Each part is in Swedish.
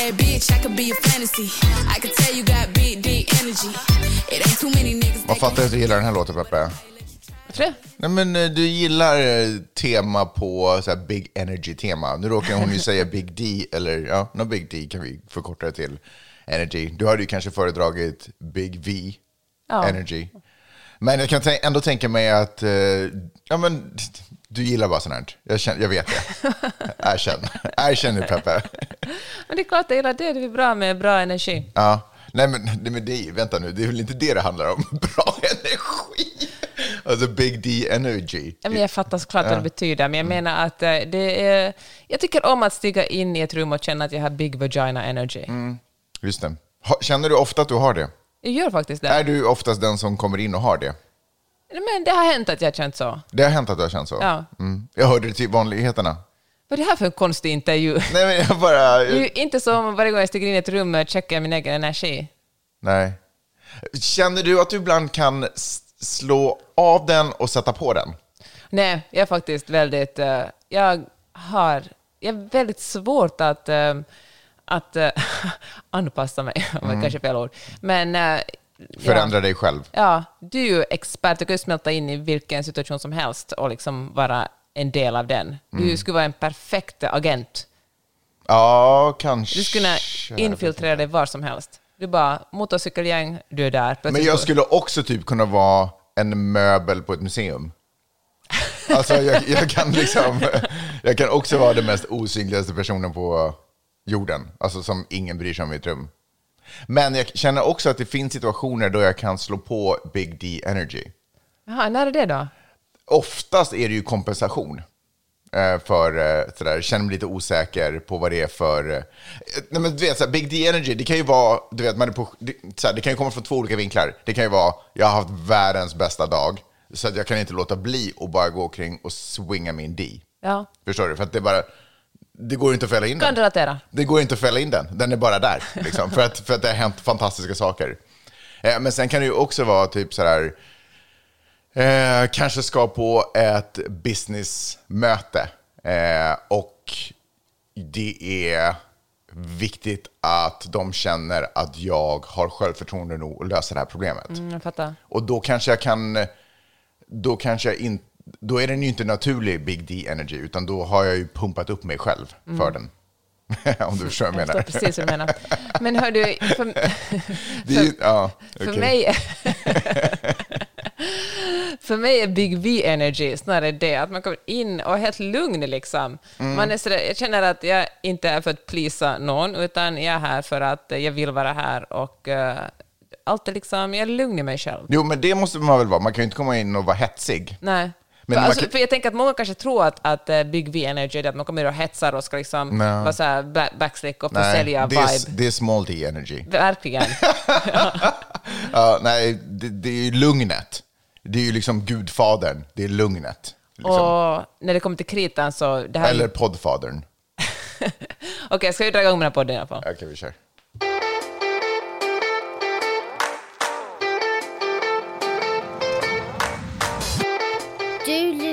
bad bitch, I could be a fantasy. I could tell you got big, deep energy. It ain't too many niggas Vad fattar jag att du gillar den här låten, Peppe? Det. Nej, men eh, du gillar eh, tema på så här, Big Energy-tema. Nu råkar hon ju säga Big D, eller ja, no Big D kan vi förkorta det till. Energy. Du hade ju kanske föredragit Big V, Ja. Energy. Men jag kan ändå tänka mig att, eh, ja men, du gillar bara sånt här. Jag, känner, jag vet det. Erkänn. Erkänn nu, Peppe. Men det är klart, jag gillar det. Det är bra med bra energi. Ja. Nej, men, nej, men det, vänta nu, det är väl inte det det handlar om? Bra energi. Alltså Big D Energy. Ja, men jag fattar såklart vad det betyder, men jag menar att eh, det är... Jag tycker om att stiga in i ett rum och känna att jag har big vagina energy. Just det. Känner du ofta att du har det? Jag gör faktiskt det. Är du oftast den som kommer in och har det? Men det har hänt att jag känt så. Det har hänt att du har känt så? Ja. Mm. Jag hörde det till vanligheterna. Vad är det här för en konstig intervju? Nej, men jag bara... Det är inte som varje gång jag stiger in i ett rum och checkar min egen energi. Nej. Känner du att du ibland kan slå av den och sätta på den? Nej, jag är faktiskt väldigt... eh, jag har... Jag är väldigt svårt att... eh, att eh, anpassa mig, om det kanske fel ord. Men... Förändra dig själv? Ja, du är ju expert. Du kan ju smälta in i vilken situation som helst och liksom vara en del av den. Du skulle vara en perfekt agent. Ja, kanske. Du skulle kunna infiltrera dig var som helst. Du bara, motorcykelgäng, du är där. Men jag skulle också typ kunna vara en möbel på ett museum. Alltså jag, jag kan liksom, jag kan också vara den mest osynligaste personen på jorden. Alltså som ingen bryr sig om i ett rum. Men jag känner också att det finns situationer då jag kan slå på Big D Energy. Jaha, när är det då? Oftast är det ju kompensation. eh, För eh, sådär, känner mig lite osäker på vad det är för... eh, Nej, men du vet, såhär, Big D Energy, det kan ju vara... Du vet, man är på, det, såhär, det kan ju komma från två olika vinklar. Det kan ju vara, jag har haft världens bästa dag, så att jag kan inte låta bli och bara gå omkring och swinga min D. Ja, Förstår du? För att det bara... Det går inte att fälla in kan den. relatera. Det går inte att fälla in den. Den är bara där. Liksom, för, att, för att det har hänt fantastiska saker. Eh, men sen kan det ju också vara typ så här... Eh, kanske ska på ett businessmöte. Eh, och det är viktigt att de känner att jag har självförtroende nog att lösa det här problemet. Mm, jag fattar. Och då kanske jag kan... Då kanske jag inte... Då är den ju inte naturlig Big D Energy, utan då har jag ju pumpat upp mig själv för den. Om du förstår vad jag Jag menar. förstår precis vad du menar. Men hör du, för, ju- ja, för, okej. mig, för mig är Big V Energy snarare det att man kommer in och är helt lugn. Liksom. Mm. Man är sådär, jag känner att jag inte är för att plisa någon, utan jag är här för att jag vill vara här och uh, allt är liksom, jag är lugn i mig själv. Jo, men det måste man väl vara. Man kan ju inte komma in och vara hetsig. Nej. Men för, alltså, för jag tänker att många kanske tror att, att eh, Big V Energy är att man kommer och hetsar och ska liksom vara så här backslick och försälja vibe. det är small D Energy. Verkligen. Ja, nej, det, det är ju lugnet. Det är ju liksom gudfadern. Det är lugnet. Liksom. Och när det kommer till kritan så... Eller poddfadern. Okej, ska vi dra igång med den här podden i alla fall? Okej, vi kör.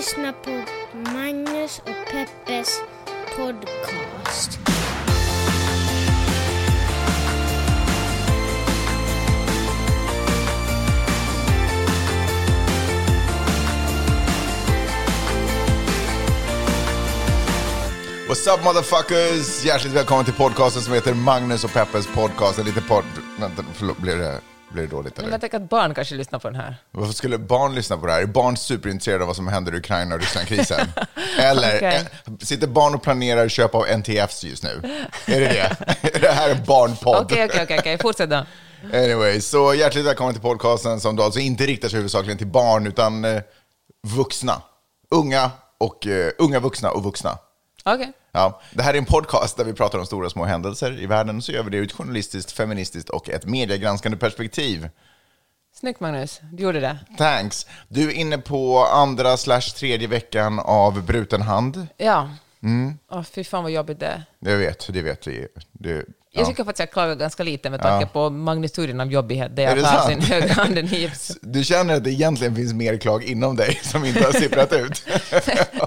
Lyssnar på Magnus och Peppes podcast. What's up motherfuckers? Hjärtligt välkommen till podcasten som heter Magnus och Peppes podcast. En liten podd... Vänta, förlåt, blir det, blir det dåligt Men eller? jag tänker att barn kanske lyssnar på den här. Varför skulle barn lyssna på det här? Är barn superintresserade av vad som händer i Ukraina och Rysslandkrisen? Eller Okej. eh, sitter barn och planerar köp av NTFs just nu? Är det det? Är det här en barnpodd? Okej, okej, okej, okej, fortsätt då. Anyway, så hjärtligt välkommen till podcasten som då alltså inte riktar sig huvudsakligen till barn utan eh, vuxna. Unga, och, eh, unga vuxna och vuxna. Okej. Ja, det här är en podcast där vi pratar om stora och små händelser i världen, så gör vi det ur ett journalistiskt, feministiskt och ett mediegranskande perspektiv. Snyggt Magnus, du gjorde det. Thanks. Du är inne på andra slash tredje veckan av bruten hand. Ja. Mm. Åh, fy fan vad jobbigt det är. Jag vet, det vet vi. Det, Jag ja. tycker faktiskt jag klagar ganska lite med tanke på magnituden av jobbighet där Är jag tar sin högra hand hips. Du känner att det egentligen finns mer klag inom dig som inte har sipprat ut?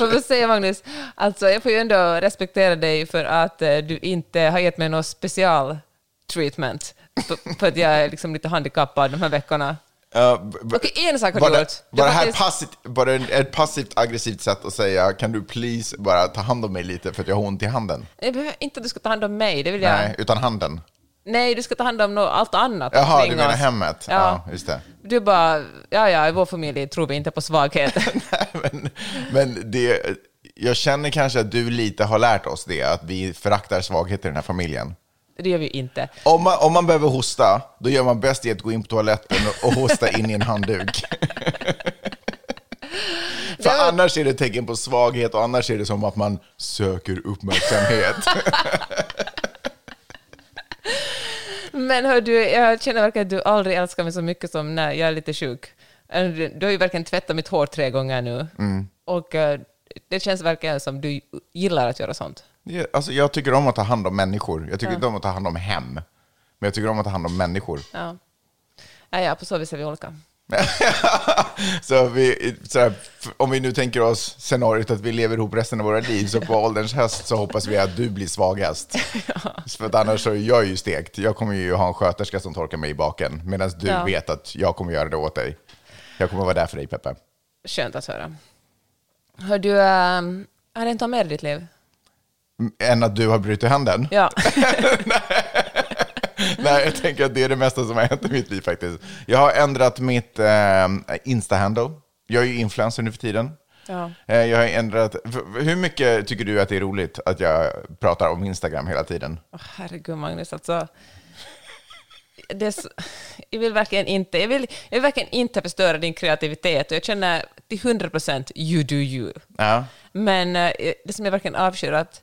Får vi säga Magnus, alltså jag får ju ändå respektera dig för att eh, du inte har gett mig någon special treatment för, för att jag är liksom lite handikappad de här veckorna. B- Okej, en sak har du gjort. Var det här passivt, det ett passivt aggressivt sätt att säga kan du please bara ta hand om mig lite för att jag har ont i handen? Jag behöver inte att du ska ta hand om mig, det vill jag. Nej, utan handen. Nej, du ska ta hand om nå- allt annat Jaha, du menar oss. hemmet? Ja. Ja. just det. Du bara, ja, ja, i vår familj tror vi inte på svaghet. Nej, men, men det, jag känner kanske att du lite har lärt oss det, att vi föraktar svaghet i den här familjen. det gör vi inte. Om man, om man behöver hosta, då gör man bäst i att gå in på toaletten och, hosta in i en handduk. För var- annars är det tecken på svaghet och annars är det som att man söker uppmärksamhet. Men hör du, jag känner verkligen att du aldrig älskar mig så mycket som när jag är lite sjuk. Du har ju verkligen tvättat mitt hår tre gånger nu. Mm. Och eh, det känns verkligen som du gillar att göra sånt. Det- alltså, jag tycker om att ta hand om människor. Jag tycker inte om att ta hand om hem. Men jag tycker om att ta hand om människor. Ja. Ja, ja, på så vis är vi olika. så vi, sådär, f- om vi nu tänker oss scenariot att vi lever ihop resten av våra liv, så på ålderns höst så hoppas vi att du blir svagast. För att annars så är jag ju stekt. Jag kommer ju ha en sköterska som torkar mig i baken, medan du Ja. vet att jag kommer göra det åt dig. Jag kommer vara där för dig, Peppe. Skönt att höra. Hör du, äh, har det inte mer i ditt liv? M- Än att du har brutit handen? Ja. Nej, jag tänker att det är det mesta som har hänt i mitt liv faktiskt. Jag har ändrat mitt eh, Insta-handle. Jag är ju influencer nu för tiden. ja. Eh, Jag har ändrat... Hur mycket tycker du att det är roligt att jag pratar om Instagram hela tiden? Åh, herregud, Magnus, alltså. Det så, jag vill verkligen inte, jag vill, jag vill verkligen inte förstöra din kreativitet och jag känner till 100 procent you do you. Ja. Men eh, det som jag verkligen avskyr är att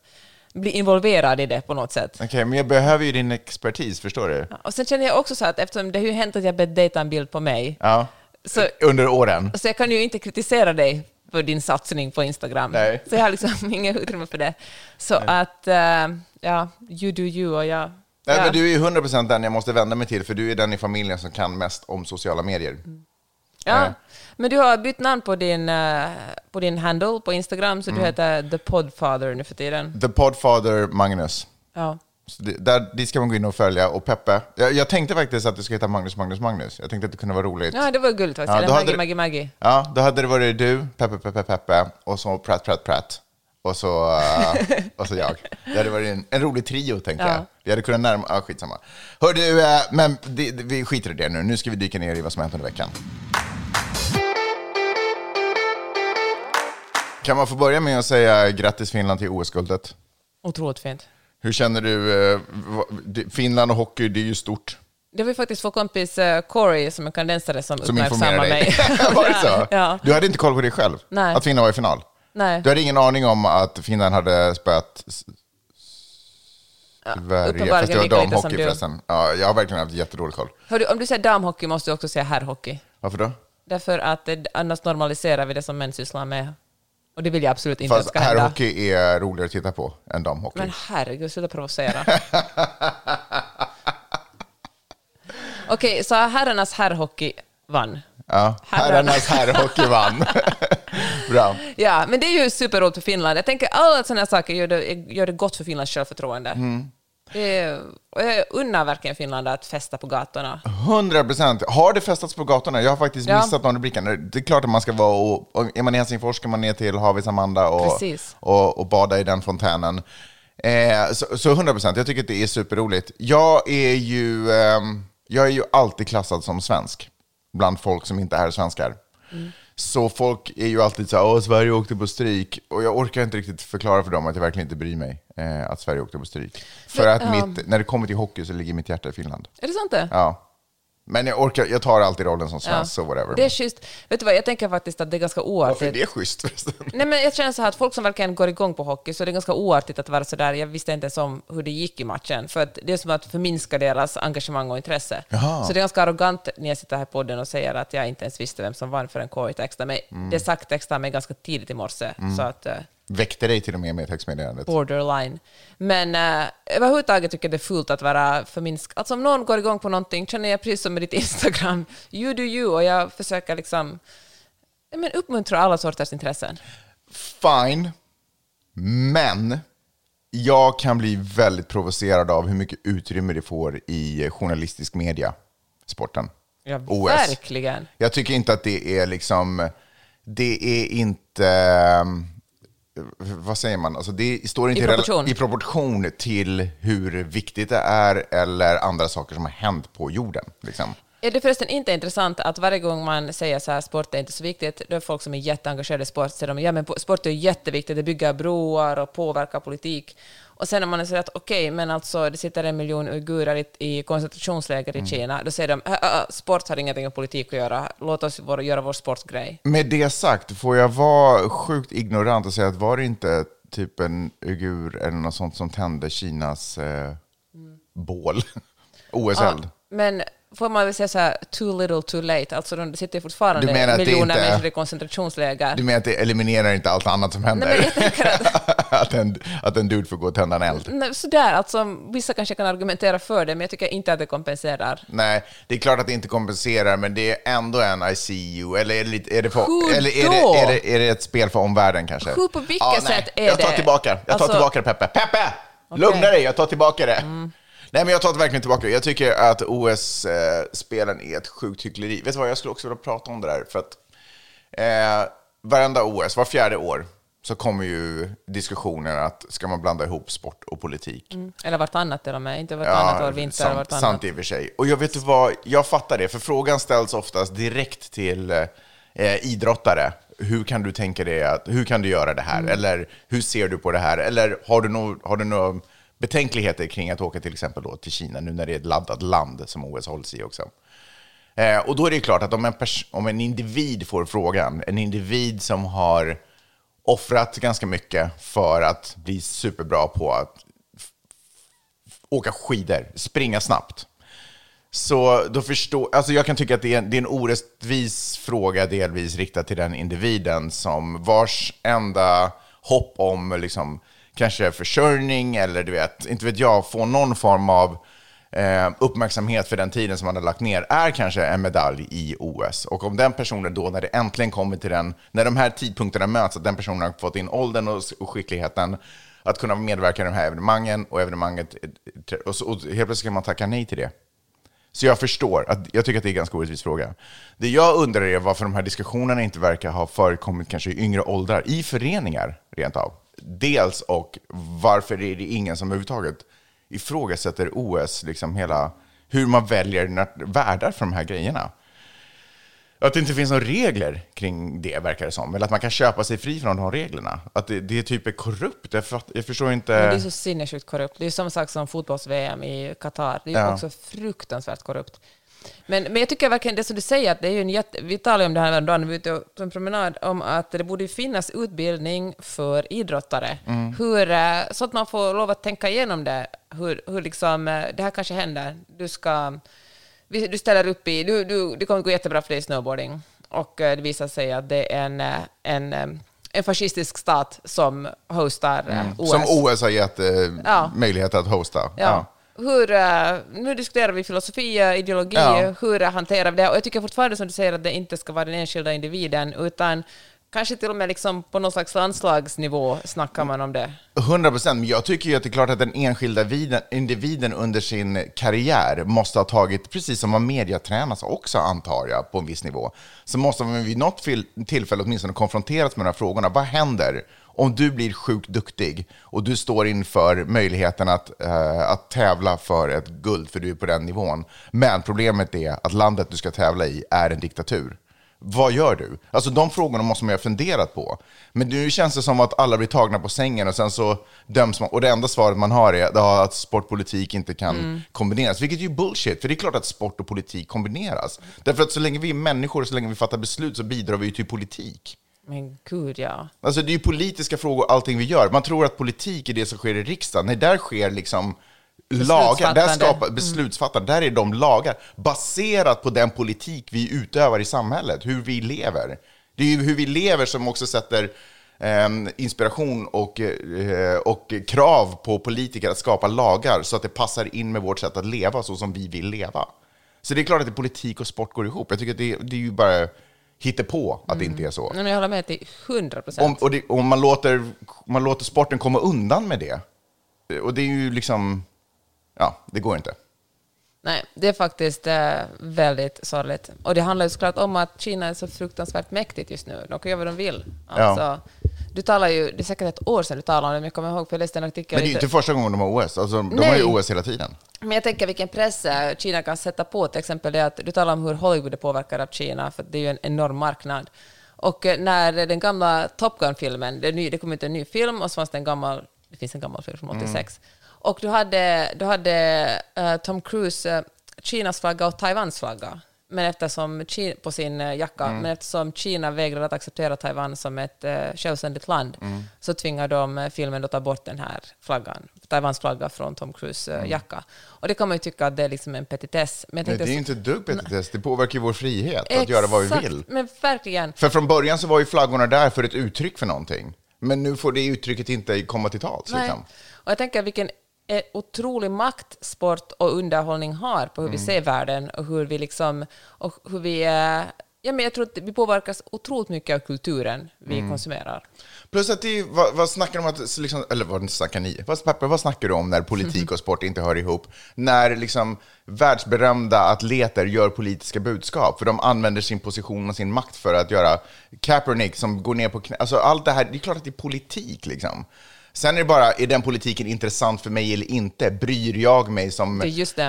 bli involverad i det på något sätt. Okej, men jag behöver ju din expertis, förstår du? Och sen känner jag också så att eftersom det har ju hänt att jag bett dig ta en bild på mig, Ja. så, Under åren. så jag kan ju inte kritisera dig för din satsning på Instagram. Nej. Så jag har liksom inget utrymme för det. Så att, eh, ja, you do you och jag... Nej, ja. men du är ju 100% den jag måste vända mig till, för du är den i familjen som kan mest om sociala medier. Ja, men du har bytt namn på din, eh, på din handle på Instagram, så du heter The Podfather nu för tiden. The Podfather Magnus. Ja. Så det, där, dit ska man gå in och följa. Och Peppe, jag, jag tänkte faktiskt att det skulle heta Magnus, Magnus, Magnus. Jag tänkte att det kunde vara roligt. ja, det var gulligt faktiskt. Ja, Maggie, Maggie, Maggie. Ja, då hade det varit du, Peppe, Peppe, Peppe, och så Pratt, Pratt, Pratt. Och så, eh, och så jag. Det hade varit en, en rolig trio, tänker Ja. jag. Vi hade kunnat närma... Ja, skitsamma. Hör du, eh, men det, det, vi skiter i det nu. Nu ska vi dyka ner i vad som hänt under veckan. Kan man få börja med att säga grattis Finland till OS-guldet? Otroligt fint. Hur känner du? eh, Finland och hockey, det är ju stort. Det var ju faktiskt vår kompis uh, Corey som är kanadensare som, Som uppmärksammade mig. var det så? Ja. Du hade inte koll på det själv? Nej. Att Finland var i final? Nej. Du hade ingen aning om att Finland hade spöat Sverige, uppenbarligen fast det var damhockey förresten. Ja, jag har verkligen haft jättedålig koll. Hör du, om du säger damhockey måste du också säga herrhockey. Varför då? Därför att eh, annars normaliserar vi det som män sysslar med. Och det vill jag absolut inte Fast att ska hända. herrhockey är roligare att titta på än damhockey. Men herregud, sluta provocera. Okej, så herrarnas herrhockey vann. Ja, herrarna. herrarnas herrhockey vann. Bra. Ja, men det är ju superroligt för Finland. Jag tänker alla sådana här saker gör det, gör det gott för Finlands självförtroende. Mm. Och jag unnar verkligen Finland att festa på gatorna. 100 procent. Har det festats på gatorna? Jag har faktiskt Ja. missat de rubrikerna. Det är klart att man ska vara och, och är man i Helsingfors ska man ner till Havis Amanda och, och, och bada i den fontänen. Eh, så, så 100 procent. Jag tycker att det är superroligt. Jag är ju, ehm, jag är ju alltid klassad som svensk bland folk som inte är svenskar. Mm. Så folk är ju alltid så här, åh, Sverige åkte på stryk. Och jag orkar inte riktigt förklara för dem att jag verkligen inte bryr mig eh, att Sverige åkte på stryk. För Men, att ja. mitt, när det kommer till hockey så ligger mitt hjärta i Finland. Är det sant det? Ja. Men jag orkar, jag tar alltid rollen som svensk, så whatever. Det är schysst. Vet du vad, jag tänker faktiskt att det är ganska Varför är oartigt. det schysst förresten? Nej, men jag känner så här att folk som verkligen går igång på hockey, så är det ganska oartigt att vara så där. Jag visste inte ens om hur det gick i matchen, för att det är som att förminska deras engagemang och intresse. Jaha. Så det är ganska arrogant när jag sitter här på podden och säger att jag inte ens visste vem som vann förrän Corey textade mig. Mm. Det sagt textade mig ganska tidigt i morse, så att eh, Väckte dig till och med med textmeddelandet? borderline. Men uh, överhuvudtaget tycker jag det är fult att vara förminskad. Alltså om någon går igång på någonting känner jag precis som med ditt Instagram, you do you, och jag försöker liksom men uppmuntra alla sorters intressen. fine, men jag kan bli väldigt provocerad av hur mycket utrymme det får i journalistisk media, sporten. Ja, OS. verkligen. Jag tycker inte att det är liksom, det är inte, eh, vad säger man, alltså det står inte I proportion. i proportion till hur viktigt det är eller andra saker som har hänt på jorden. Liksom. Är det förresten inte intressant att varje gång man säger så här sport är inte så viktigt, då är folk som är jätteengagerade i sport säger de ja men sport är jätteviktigt, det bygger broar och påverkar politik. Och sen när man säger att okej, men alltså det sitter en miljon uigurer i, i koncentrationsläger Mm. i Kina, då säger de "Ä, ä, ä, sport har ingenting med politik att göra, låt oss vår, göra vår sportgrej. Med det sagt, får jag vara sjukt ignorant och säga att var det inte typ en uigur eller något sånt som tände Kinas eh, bål? OS-eld? Men får man väl säga så här, too little too late, alltså de sitter fortfarande miljoner inte- människor i koncentrationsläger. Du menar att det eliminerar inte allt annat som händer? Nej, men jag tänker att att, en, att en dude får gå och tända en eld? Nej, Sådär, alltså vissa kanske kan argumentera för det, men jag tycker inte att det kompenserar. Nej, det är klart att det inte kompenserar, men det är ändå en ICU. Eller är det, lite, är det, för, eller är det, är, det, är det ett spel för omvärlden kanske? Hur, på vilket nej, sätt är jag tar det? Tillbaka. Jag tar Alltså- tillbaka det, Peppe. Peppe! Lugna dig, jag tar tillbaka det. Nej, men jag tar verkligen tillbaka det. Jag tycker att OS-spelen är ett sjukt hyckleri. Vet du vad, jag skulle också vilja prata om det där. För att eh, varenda OS, var fjärde år, så kommer ju diskussionen att ska man blanda ihop sport och politik? Eller vartannat till och med, inte vartannat år vinter, sant, vartannat. sant i och för sig. Och jag vet vad, jag fattar det, för frågan ställs oftast direkt till eh, idrottare. Hur kan du tänka dig att, hur kan du göra det här? Eller hur ser du på det här? Eller har du nog, har du några betänkligheter kring att åka till exempel då till Kina nu när det är ett laddat land som OS hålls i också? Eh, och då är det klart att om en, om en individ får frågan, en individ som har offrat ganska mycket för att bli superbra på att åka skidor, springa snabbt. Så då förstår, alltså jag kan tycka att det är, en, det är en orättvis fråga delvis riktad till den individen som vars enda hopp om liksom, kanske försörjning eller du vet, inte vet jag, få någon form av eh, uppmärksamhet för den tiden som man har lagt ner är kanske en medalj i OS. Och om den personen då, när det äntligen kommer till den, när de här tidpunkterna möts, att den personen har fått in åldern och, och skickligheten att kunna medverka i de här evenemangen och evenemanget, eh, och, så, och helt plötsligt kan man tacka nej till det. Så jag förstår, att, jag tycker att det är en ganska orättvis fråga. Det jag undrar är varför de här diskussionerna inte verkar ha förekommit kanske i yngre åldrar, i föreningar rent av. Dels, och varför är det ingen som överhuvudtaget ifrågasätter OS, liksom hela, hur man väljer värdar för de här grejerna. Att det inte finns några regler kring det, verkar det som. Eller att man kan köpa sig fri från de reglerna. Att det, det typ är korrupt. Jag, fatt, jag förstår inte... Men det är så sinnessjukt korrupt. Det är samma sak som fotbolls-VM i Qatar. Det är Ja. också fruktansvärt korrupt. Men, men jag tycker verkligen det som du säger, att det är ju en jätte, vi talade om det här häromdagen när vi var ute på en promenad, om att det borde finnas utbildning för idrottare. Mm. Hur, eh, så att man får lov att tänka igenom det. Hur, hur liksom, eh, det här kanske händer. Du ska... Du ställer upp i... Du, du, det kommer gå jättebra för dig i snowboarding. Och eh, det visar sig att det är en, en, en fascistisk stat som hostar eh, OS. Som OS har gett eh, Ja. möjlighet att hosta. Ja. Hur, eh, nu diskuterar vi filosofi, ideologi, Ja. hur hanterar vi det? Och jag tycker fortfarande som du säger att det inte ska vara den enskilda individen, utan kanske till och med liksom på någon slags landslagsnivå snackar man om det. 100 procent, men jag tycker ju att det är klart att den enskilda viden- individen under sin karriär måste ha tagit, precis som man mediatränas också antar jag, på en viss nivå, så måste man vid något tillfälle åtminstone konfronteras med de här frågorna. Vad händer om du blir sjukt duktig och du står inför möjligheten att, eh, att tävla för ett guld, för du är på den nivån. Men problemet är att landet du ska tävla i är en diktatur. Vad gör du? Alltså de frågorna måste man ju ha funderat på. Men nu känns det som att alla blir tagna på sängen och sen så döms man. Och det enda svaret man har är att sportpolitik inte kan kombineras. Vilket är ju bullshit, för det är klart att sport och politik kombineras. Därför att så länge vi är människor och så länge vi fattar beslut så bidrar vi ju till politik. Men gud, ja. Alltså det är ju politiska frågor allting vi gör. Man tror att politik är det som sker i riksdagen. Nej, där sker liksom lagar. Där skapar beslutsfattande. Där är de lagar. Baserat på den politik vi utövar i samhället. Hur vi lever. Det är ju hur vi lever som också sätter eh, inspiration och, eh, och krav på politiker att skapa lagar så att det passar in med vårt sätt att leva så som vi vill leva. Så det är klart att det politik och sport går ihop. Jag tycker att det, det är ju bara på att det inte är så. Nej, men jag håller med till 100 Om, procent. och det, och man, låter, man låter sporten komma undan med det. Och det är ju liksom, ja, det går inte. Nej, det är faktiskt eh, väldigt sorgligt. Och det handlar ju såklart om att Kina är så fruktansvärt mäktigt just nu. De kan göra vad de vill. Alltså, Du talar ju, det är säkert ett år sedan du talade om det, men jag kommer ihåg, för jag läste en artikel. Men det är ju inte första gången de har OS. Alltså, de Nej. har ju OS hela tiden. Men jag tänker vilken press eh, Kina kan sätta på, till exempel det att du talar om hur Hollywood är påverkad av Kina, för det är ju en enorm marknad. Och eh, när den gamla Top Gun-filmen, det, ny- det kom ut en ny film och så fanns det en gammal, det finns en gammal film från 86, och du hade, du hade eh, Tom Cruise eh, Kinas flagga och Taiwans flagga men eftersom Kina, på sin eh, jacka, men eftersom Kina vägrade att acceptera Taiwan som ett uh, självständigt land så tvingar de eh, filmen att ta bort den här flaggan, Taiwans flagga från Tom Cruise eh, jacka. Och det kan man ju tycka att det är liksom en petitess. Men Nej, det är ju inte ett dugg petitess. Det påverkar ju vår frihet att göra vad vi Exakt, vill. Men verkligen. För från början så var ju flaggorna där för ett uttryck för någonting. Men nu får det uttrycket inte komma till tals. Liksom. Och jag tänker vilken eh, otrolig makt sport och underhållning har på hur Mm. vi ser världen och hur vi liksom, och hur vi, ja men jag tror att vi påverkas otroligt mycket av kulturen vi Mm. konsumerar. Plus att det vad, vad snackar de om att, liksom, eller vad snackar ni? Vad, Peppe, vad snackar du om när politik och sport inte hör ihop? När liksom världsberömda atleter gör politiska budskap, för de använder sin position och sin makt för att göra Kaepernick som går ner på knä. Alltså allt det här, det är klart att det är politik liksom. Sen är det bara, är den politiken intressant för mig eller inte? Bryr jag mig som,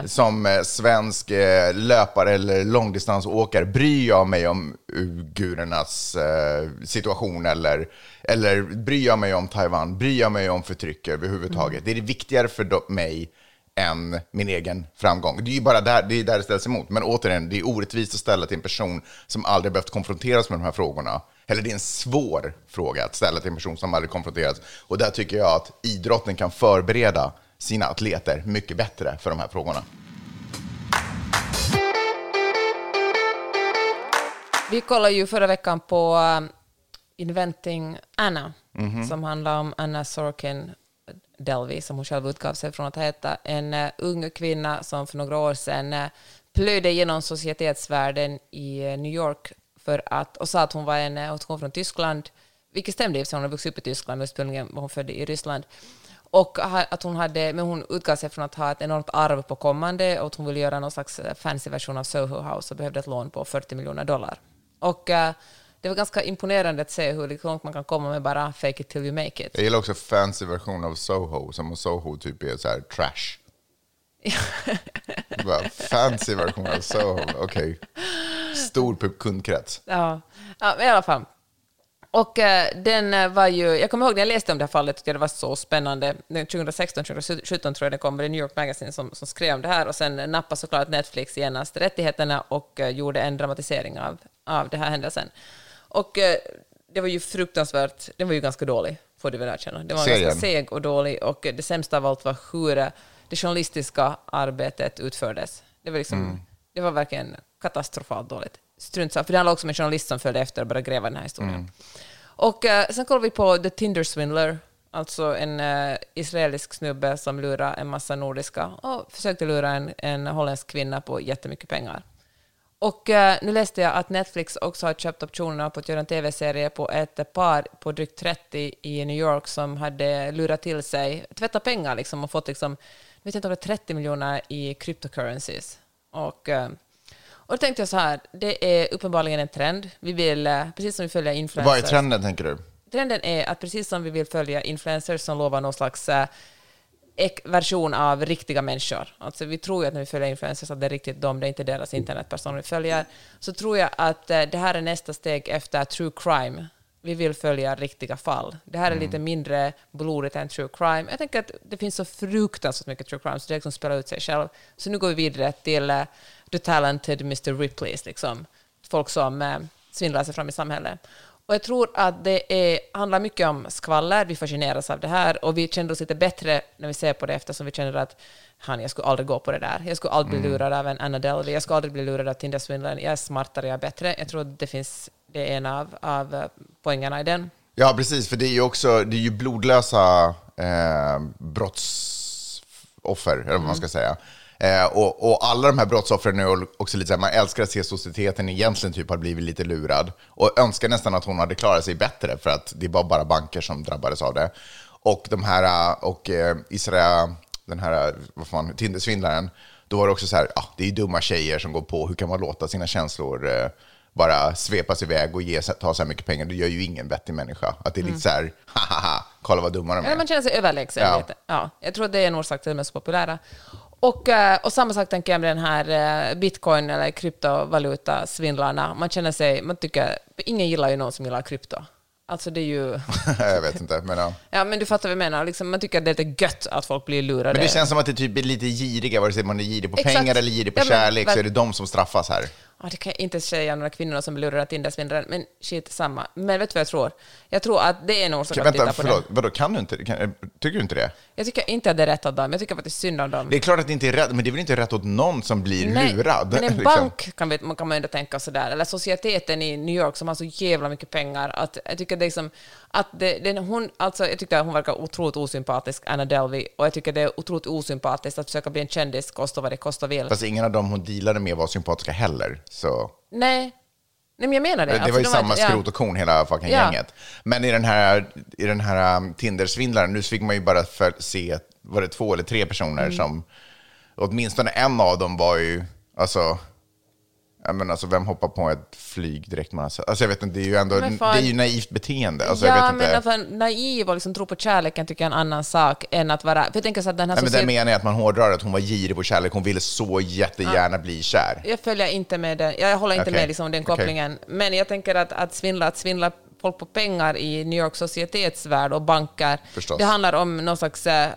som eh, svensk eh, löpare eller långdistansåkare, bryr jag mig om uigurernas eh, situation eller, eller bryr jag mig om Taiwan? Bryr jag mig om förtryck överhuvudtaget? Det är det viktigare för mig än min egen framgång. Det är ju bara där det, är där det ställs emot. Men återigen, det är orättvist att ställa till en person som aldrig behövt konfronteras med de här frågorna. Eller det är en svår fråga att ställa till en person som aldrig konfronterats. Och där tycker jag att idrotten kan förbereda sina atleter mycket bättre för de här frågorna. Vi kollade ju förra veckan på um, Inventing Anna, Mhm. som handlar om Anna Sorkin Delvey, som hon själv utgav sig från att heta, en uh, ung kvinna som för några år sedan uh, plöjde genom societetsvärlden i uh, New York för att, och sa att hon var en, eh, hon kom från Tyskland, vilket stämde eftersom hon har vuxit upp i Tyskland, ursprungligen var hon född i Ryssland. Och att hon hade, men hon utgav sig från att ha ett enormt arv på kommande och att hon ville göra någon slags eh, fancy version av Soho House och behövde ett lån på 40 miljoner dollar. Och uh, det var ganska imponerande att se hur långt man kan komma med bara fake it till you make it. Jag gillar också fancy version av Soho, som om Soho typ är så här trash. Bara, fancy version av Soho, okej. Stor pub- kundkrets. Ja, ja i alla fall. Och eh, den eh, var ju, jag kommer ihåg när jag läste om det här fallet, tyckte det var så spännande. 2016, 2017 tror jag det kom, det New York Magazine som, som skrev om det här och sen nappade såklart Netflix genast rättigheterna och eh, gjorde en dramatisering av, av den här händelsen. Och eh, det var ju fruktansvärt, den var ju ganska dålig, får du väl erkänna. Den var Serien. ganska seg och dålig och det sämsta av allt var hur det journalistiska arbetet utfördes. Det var liksom, det var verkligen katastrofalt dåligt. Strunt för det handlar också om en journalist som följde efter och började gräva den här historien. Och eh, sen kollade vi på The Tinder Swindler, alltså en eh, israelisk snubbe som lurade en massa nordiska och försökte lura en, en holländsk kvinna på jättemycket pengar. Och eh, nu läste jag att Netflix också har köpt optionerna på att göra en tv-serie på ett par på drygt 30 i New York som hade lurat till sig, tvättat pengar liksom och fått liksom, vet inte om det är 30 miljoner i cryptocurrencies. Och, eh, och då tänkte jag så här, det är uppenbarligen en trend. Vi vill, eh, precis som vi följer influencers. Vad är trenden, tänker du? Trenden är att precis som vi vill följa influencers som lovar någon slags eh, version av riktiga människor. Alltså vi tror ju att när vi följer influencers att det är riktigt dem, det är inte deras internetpersoner vi följer. Så tror jag att det här är nästa steg efter true crime. Vi vill följa riktiga fall. Det här är lite mindre blodigt än true crime. Jag tänker att det finns så fruktansvärt mycket true crime, så det liksom spelar ut sig själv. Så nu går vi vidare till eh, the talented Mr. Ripleys, liksom. folk som eh, svindlar sig fram i samhället. Och jag tror att det är, handlar mycket om skvaller, vi fascineras av det här och vi känner oss lite bättre när vi ser på det eftersom vi känner att han, jag skulle aldrig gå på det där. Jag skulle aldrig bli lurad av en Anna Delvey, jag skulle aldrig bli lurad av Tindersvindlaren. Jag är smartare, jag är bättre. Jag tror att det finns, det är en av, av eh, poängerna i den. Ja, precis, för det är ju också det är ju blodlösa eh, brottsoffer, eller vad man ska säga. Eh, och, och alla de här brottsoffren är också lite så här, man älskar att se societeten egentligen typ har blivit lite lurad. Och önskar nästan att hon hade klarat sig bättre för att det var bara banker som drabbades av det. Och de här, och eh, Israel, den här, vad fan, Tindersvindlaren, då var det också så här, ah, det är dumma tjejer som går på, hur kan man låta sina känslor eh, bara svepas iväg och ge, ta så här mycket pengar? Det gör ju ingen vettig människa. Att det är lite så här, haha, kolla vad dumma de är. man känner sig överlägsen. Ja. Ja, jag tror det är en orsak till de är så populära. Och, eh, och samma sak tänker jag med den här eh, bitcoin eller kryptovalutasvindlarna. Man känner sig, man tycker, ingen gillar ju någon som gillar krypto. Alltså det är ju, jag vet inte, men ja. ja men du fattar vad jag menar, liksom, man tycker att det är lite gött att folk blir lurade. Men det känns som att det typ är lite giriga, vare sig man är girig på Exakt. pengar eller girig på Ja, men kärlek, så väl- är det de som straffas här. Ja, det kan jag inte säga några kvinnor som blir lurade till Tindersvindlaren, men shit samma. Men vet du vad jag tror? Jag tror att det är en orsak Okej, att titta vänta, på förlåt, det. vadå, kan du inte, kan, tycker du inte det? Jag tycker inte att det är rätt av dem, jag tycker faktiskt synd om dem. Det är klart att det inte är rätt, men det är väl inte rätt åt någon som blir lurad? Men en liksom. bank kan, vi, man kan man ändå tänka sådär, eller societeten i New York som har så jävla mycket pengar, att jag tycker det är liksom, att det, den, hon, alltså jag tycker att hon verkar otroligt osympatisk, Anna Delvey, och jag tycker det är otroligt osympatiskt att försöka bli en kändis, kosta vad det kostar vill. Fast ingen av dem hon dealade med var sympatiska heller, så... Nej. Nej, men jag menar det. Det, Alltså, var ju de samma ja. skrot och korn hela fucking Ja. gänget. Men i den här, i den här um, Tinder-svindlaren, nu fick man ju bara för, se, var det två eller tre personer Mm. som, åtminstone en av dem var ju, alltså, ja, men alltså vem hoppar på ett flyg direkt man har sett? Alltså jag vet inte, det är ju ändå, det är ju naivt beteende. Alltså, ja, jag vet inte. men alltså, naiv och liksom tro på kärleken tycker jag är en annan sak än att vara... För jag tänker så att den här Nej, men det menar jag att man hårdrar att hon var girig på kärlek, hon ville så jättegärna bli kär. Jag följer inte med den. Jag håller inte Okej, med liksom den kopplingen. Men jag tänker att, att, svindla, att svindla folk på pengar i New York societetsvärld och banker, Förstås. det handlar om någon slags... eh,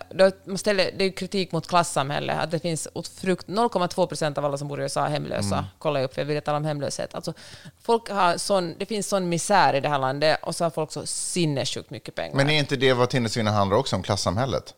Man ställer, det är kritik mot klassamhället, att det finns åt frukt, 0,2 procent av alla som bor i USA är hemlösa. Mm. Kolla upp, för jag vill tala om hemlöshet. Alltså, folk har sån, det finns sån misär i det här landet och så har folk så sinnessjukt mycket pengar. Men är inte det vad Tindersvindlaren handlar också om, klassamhället?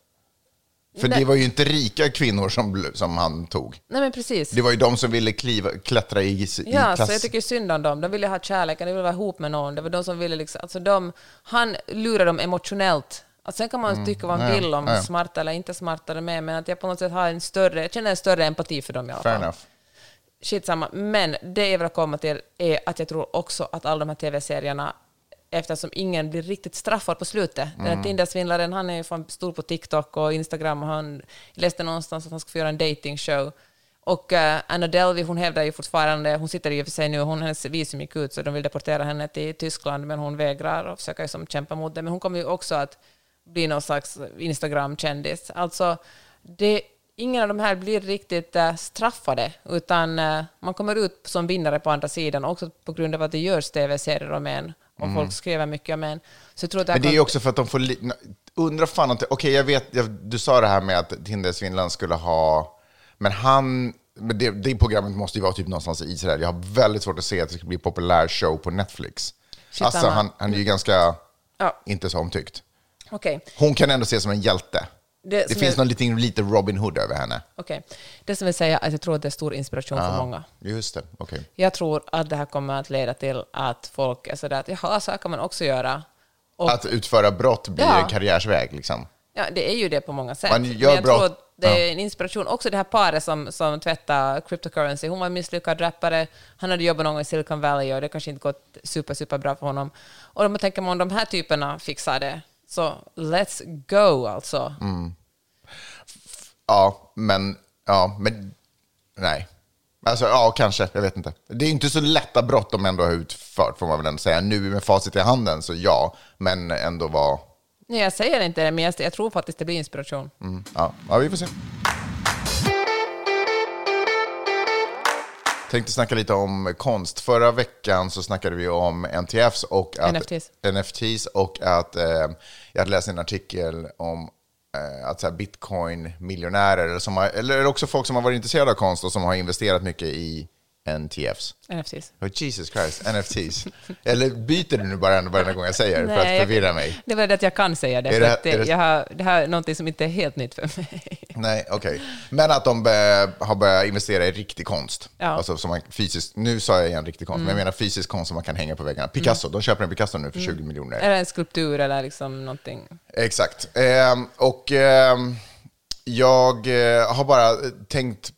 För Nej. det var ju inte rika kvinnor som, som han tog. Nej men precis. Det var ju de som ville kliva, klättra i, i Ja, klass. så jag tycker synd om dem. De ville ha kärleken, de ville vara ihop med någon. Det var de som ville liksom, alltså de, han lurade dem emotionellt. Alltså sen kan man tycka vad man Mm. Vill om ja. smarta eller inte smartare med, men att jag på något sätt har en större, jag känner en större empati för dem i alla Fair fall. enough. Skitsamma. Men det jag vill komma till är att jag tror också att alla de här tv-serierna, eftersom ingen blir riktigt straffad på slutet. Den Mm. här Tinder-svindlaren, han är ju fan stor på TikTok och Instagram och han läste någonstans att han ska få göra en dating-show. Och uh, Anna Delvey, hon hävdar ju fortfarande, hon sitter och för sig nu, hon, hennes visum gick ut så de vill deportera henne till Tyskland, men hon vägrar och försöker som kämpa mot det. Men hon kommer ju också att bli någon slags Instagram-kändis. Alltså, det, ingen av de här blir riktigt eh, straffade, utan eh, man kommer ut som vinnare på andra sidan, också på grund av att det görs tv-serier om en, och folk skriver mycket om en. Så jag tror att Mm. Men det är ju också för att de får... Undra fan inte... Okej, jag vet, jag, du sa det här med att Tindersvindlaren skulle ha... Men han... Men det, det programmet måste ju vara typ någonstans i Israel. Jag har väldigt svårt att se att det ska bli en populär show på Netflix. Shit, alltså, han, han är ju ganska Ja. inte så omtyckt. Okej. Hon kan ändå ses som en hjälte. Det Det, finns är- någon liten, lite Robin Hood över henne. Okej. Det som vill säga att jag tror att det är stor inspiration för många. Just det, okej. Jag tror att det här kommer att leda till att folk är sådär att jaha, så här kan man också göra. Och, Att utföra brott blir Ja. karriärsväg, liksom. ja, det är ju det på många sätt. Man gör Men jag brott. det är en inspiration. Också det här paret som, som tvättar cryptocurrency. Hon var en misslyckad rappare. Han hade jobbat någon gång i Silicon Valley och det kanske inte gått super, super bra för honom. Och man tänker om de här typerna fixar det, så let's go alltså. Mm. Ja, men... Ja, men... Nej. Alltså, ja, kanske. Jag vet inte. Det är inte så lätta brott de ändå har utfört, får man väl ändå säga. Nu med facit i handen, så ja. Men ändå var... Nej, jag säger inte det, men jag, tror faktiskt det blir inspiration. Mm, ja. ja, vi får se. Tänkte snacka lite om konst. Förra veckan så snackade vi om NTFs och att, NFTs. NFTs och att eh, jag hade läst en artikel om eh, att bitcoin-miljonärer, eller, eller också folk som har varit intresserade av konst och som har investerat mycket i NTFs. NFTs. Oh, Jesus Christ, NFTs. eller byter du nu bara varenda gång jag säger för att jag- förvirra mig? Det var det att jag kan säga det. Är det- att det, är det- jag har, det här är någonting som inte är helt nytt för mig. Nej, okej. Men att de eh, har börjat investera i riktig konst. Ja. Mm. Alltså som man fysiskt, nu sa jag igen riktig konst, men jag menar fysisk konst som man kan hänga på väggarna. Picasso, de köper en Picasso nu för 20 miljoner. Det en skulptur eller liksom någonting? Exakt. Ehm, och ehm, Jag eh, har bara tänkt m-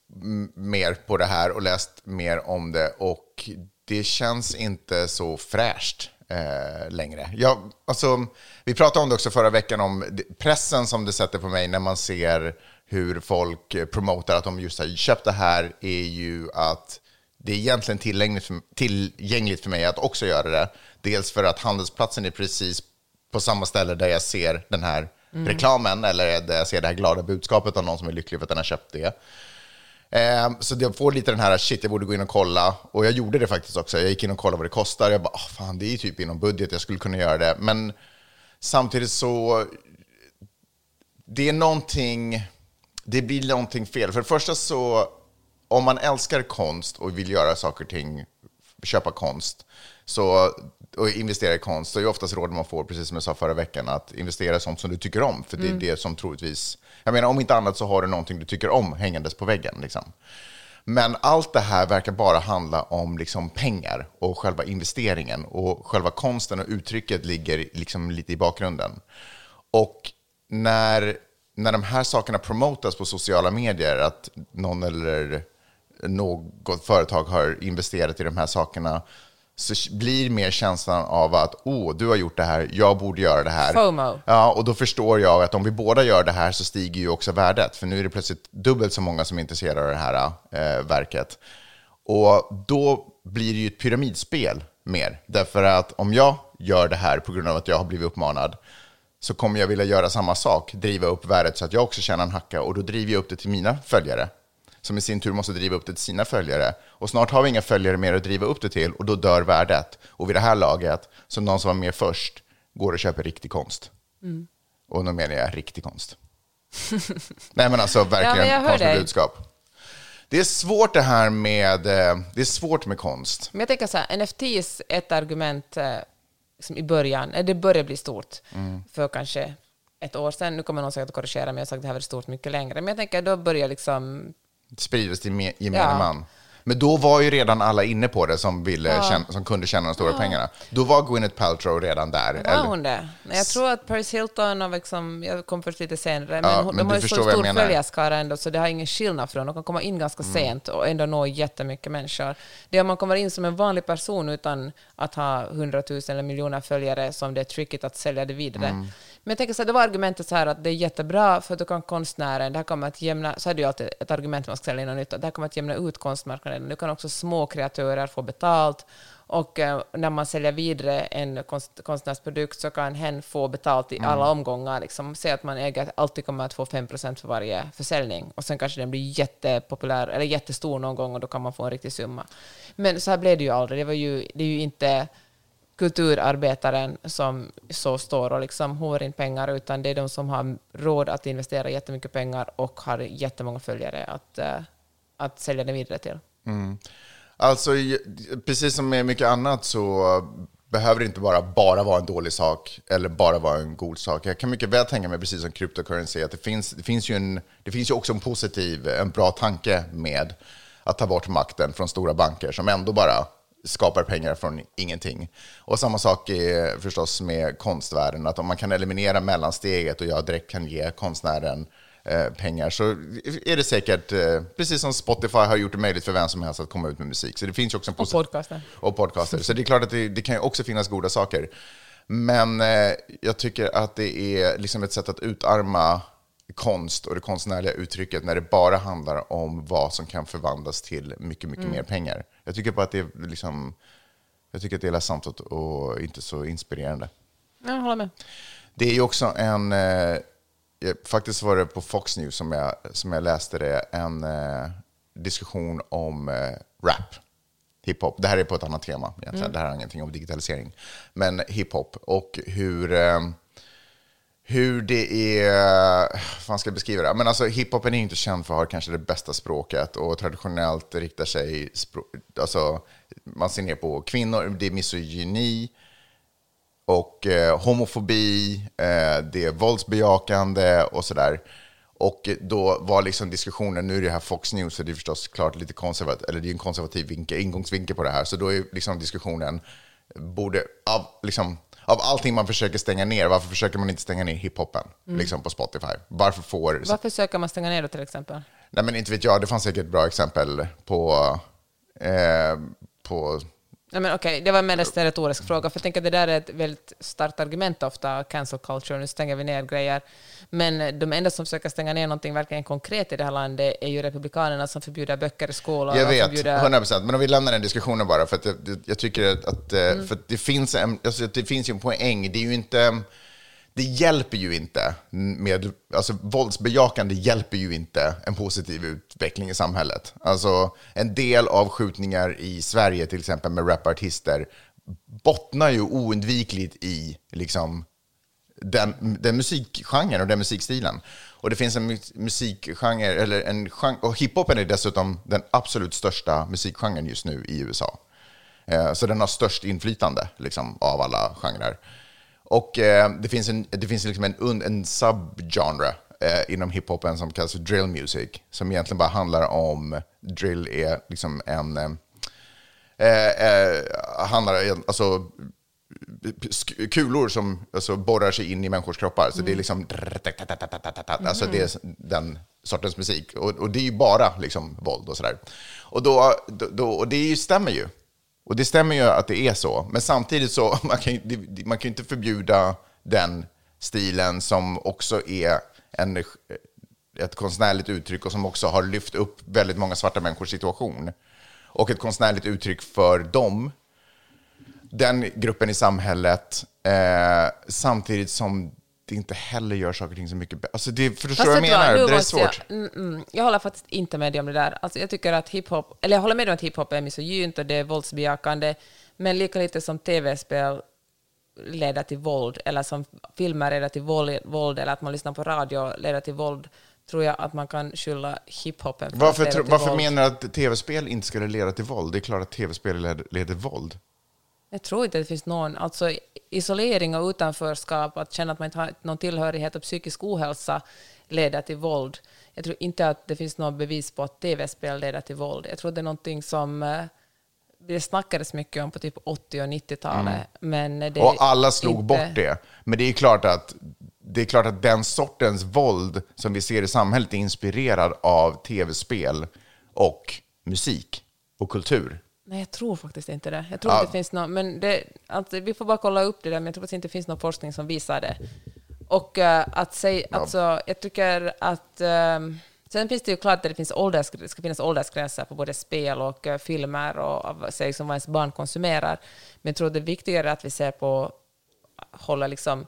mer på det här och läst mer om det och det känns inte så fräscht eh, längre. Jag, alltså, vi pratade om det också förra veckan, om pressen som det sätter på mig när man ser hur folk promotar att de just har köpt det här är ju att det är egentligen tillgängligt för, tillgängligt för mig att också göra det. Dels för att handelsplatsen är precis på samma ställe där jag ser den här reklamen eller där jag ser det här glada budskapet av någon som är lycklig för att den har köpt det. Ehm, så jag får lite den här, shit, jag borde gå in och kolla. Och jag gjorde det faktiskt också. Jag gick in och kollade vad det kostar. Jag bara, ah, fan, det är ju typ inom budget, jag skulle kunna göra det. Men samtidigt så, det är någonting, det blir någonting fel. För det första så, om man älskar konst och vill göra saker och ting, köpa konst, så, och investera i konst, så är oftast råd man får, precis som jag sa förra veckan, att investera i sånt som du tycker om. För det är det som troligtvis, jag menar om inte annat så har du någonting du tycker om hängandes på väggen. Liksom. Men allt det här verkar bara handla om liksom pengar och själva investeringen. Och själva konsten och uttrycket ligger liksom lite i bakgrunden. Och när, när de här sakerna promotas på sociala medier, att någon eller något företag har investerat i de här sakerna, så blir mer känslan av att åh, du har gjort det här, jag borde göra det här. FOMO. Ja, och då förstår jag att om vi båda gör det här så stiger ju också värdet. För nu är det plötsligt dubbelt så många som är intresserade av det här eh, verket. Och då blir det ju ett pyramidspel mer. Därför att om jag gör det här på grund av att jag har blivit uppmanad så kommer jag vilja göra samma sak, driva upp värdet så att jag också tjänar en hacka och då driver jag upp det till mina följare som i sin tur måste driva upp det till sina följare. Och snart har vi inga följare mer att driva upp det till och då dör värdet. Och vid det här laget, så någon som var med först går och köper riktig konst. Och då menar jag riktig konst. Nej men alltså verkligen jag konst med budskap. Det är svårt det här med, eh, det är svårt med konst. Men jag tänker så här, NFTs ett argument liksom i början, eh, det började bli stort Mm. för kanske ett år sedan. Nu kommer någon säkert att korrigera mig och sagt att det här var stort mycket längre. Men jag tänker då börjar liksom Spridas till me- gemene Ja. man. Men då var ju redan alla inne på det som, ville tjäna, som kunde tjäna de stora pengarna. Då var Gwyneth Paltrow redan där. Var eller- hon det? Jag tror att Paris Hilton, och liksom, jag kom först lite senare, men, Ja, hon, men de har ju så stor. Mm. följarskara ändå, så det har ingen skillnad för dem. De kan komma in ganska sent och ändå nå jättemycket människor. Det är om man kommer in som en vanlig person utan att ha hundratusen eller miljoner följare som det är tricket att sälja det vidare. Mm. Men jag tänker så här, det var argumentet så här att det är jättebra för att då kan konstnären, det här kommer att jämna, så är det ju alltid ett argument man ska sälja in något nytt, det här kommer att jämna ut konstmarknaden. Nu kan också små kreatörer få betalt och eh, när man säljer vidare en konst, konstnärsprodukt så kan hen få betalt i alla omgångar. Liksom. Säg att man äger, alltid kommer att få 5% för varje försäljning och sen kanske den blir jättepopulär eller jättestor någon gång och då kan man få en riktig summa. Men så här blev det ju aldrig. Det, var ju, det är ju inte kulturarbetaren som så står och liksom hovar in pengar, utan det är de som har råd att investera jättemycket pengar och har jättemånga följare att, eh, att sälja det vidare till. Mm. Alltså, precis som med mycket annat så behöver det inte bara, bara vara en dålig sak eller bara vara en god sak. Jag kan mycket väl tänka mig, precis som cryptocurrency, att det finns, det finns, ju, en, det finns ju också en positiv, en bra tanke med att ta bort makten från stora banker som ändå bara skapar pengar från ingenting. Och samma sak är förstås med konstvärlden, att om man kan eliminera mellansteget och jag direkt kan ge konstnären eh, pengar så är det säkert, eh, precis som Spotify har gjort det möjligt för vem som helst att komma ut med musik. Så det finns också en Och podcasten. och podcaster. Så det är klart att det, det kan ju också finnas goda saker. Men eh, jag tycker att det är liksom ett sätt att utarma konst och det konstnärliga uttrycket när det bara handlar om vad som kan förvandlas till mycket, mycket mer pengar. Jag tycker bara att det är liksom, jag tycker att det är ledsamt och, inte så inspirerande. Jag håller med. Det är ju också en, eh, faktiskt var det på Fox News som jag, som jag läste det, en eh, diskussion om eh, rap, hiphop. Det här är på ett annat tema egentligen, det här har ingenting om digitalisering. Men hiphop och hur, eh, hur det är, hur fan ska jag beskriva det? Men alltså hiphopen är ju inte känd för att ha kanske det bästa språket och traditionellt riktar sig, alltså man ser ner på kvinnor, det är misogyni, och eh, homofobi, eh, det är våldsbejakande och sådär. Och då var liksom diskussionen, nu är det här Fox News, så det är förstås klart lite konservativt, eller det är en konservativ vinkel, ingångsvinkel på det här, så då är liksom diskussionen, borde av, liksom, av allting man försöker stänga ner, varför försöker man inte stänga ner hiphopen liksom på Spotify? Varför får... Varför söker man stänga ner då till exempel? Nej, men inte vet jag, det fanns säkert bra exempel på... Eh, på Nej, men okej, det var mest en retorisk fråga, för jag tänker att det där är ett väldigt starkt argument ofta, cancel culture, nu stänger vi ner grejer. Men de enda som försöker stänga ner någonting verkligen konkret i det här landet är ju republikanerna som förbjuder böcker i skolor. jag vet, förbjuder... 100 procent. Men om vi lämnar den diskussionen bara, för att jag, jag tycker att, att eh, för att det, finns en, alltså, det finns ju en poäng. Det är ju inte... Det hjälper ju inte med, alltså våldsbejakande hjälper ju inte en positiv utveckling i samhället. Alltså en del av skjutningar i Sverige, till exempel med rapartister, bottnar ju oundvikligt i liksom den, den musikgenren och den musikstilen. Och det finns en musikgenre, eller en genre, och hiphopen är dessutom den absolut största musikgenren just nu i USA. Eh, så den har störst inflytande liksom, av alla genrer. Och eh, det finns en, det finns liksom en, en subgenre eh, inom hiphopen som kallas för drill music, som egentligen bara handlar om, drill är liksom en, eh, eh, eh, handlar, alltså kulor som alltså, borrar sig in i människors kroppar. Så det är liksom... Alltså det är den sortens musik. Och, och det är ju bara liksom våld och sådär. Och, då, då, och det stämmer ju. Och det stämmer ju att det är så. Men samtidigt så, man kan ju man kan ju inte förbjuda den stilen som också är en, eh, ett konstnärligt uttryck och som också har lyft upp väldigt många svarta människors situation. Och ett konstnärligt uttryck för dem den gruppen i samhället eh, samtidigt som det inte heller gör saker och ting så mycket bättre. Alltså det, förstår du vad jag menar? Nu Det är måste jag, svårt. mm, mm, jag håller faktiskt inte med dig om det där. Alltså jag tycker att hiphop, eller jag håller med om att hiphop är misogynt och det är våldsbejakande, men lika lite som tv-spel leder till våld, eller som filmer leder till våld, våld eller att man lyssnar på radio leder till våld, tror jag att man kan skylla hiphopen för att Varför, leda tro, till varför våld. menar du att tv-spel inte skulle leda till våld? Det är klart att tv-spel leder, leder våld. Jag tror inte det finns någon, alltså isolering och utanförskap, att känna att man inte har någon tillhörighet och psykisk ohälsa leder till våld. Jag tror inte att det finns något bevis på att tv-spel leder till våld. Jag tror det är någonting som eh, det snackades mycket om på typ 80 och 90-talet. Men det Mm. Och alla slog inte- bort det. Men det är klart att det är klart att den sortens våld som vi ser i samhället är inspirerad av tv-spel och musik och kultur. Nej, jag tror faktiskt inte det. Jag tror Ja. inte det finns någon, men det, alltså, vi får bara kolla upp det där, men jag tror inte det finns någon forskning som visar det. Och eh, att säga, alltså, jag tycker att... ehm, sen finns det ju klart att det, finns ålders, det ska finnas åldersgränser på både spel och eh, filmer och av, säg, som vad ens barn konsumerar. Men jag tror det är viktigare att vi ser på, håller liksom,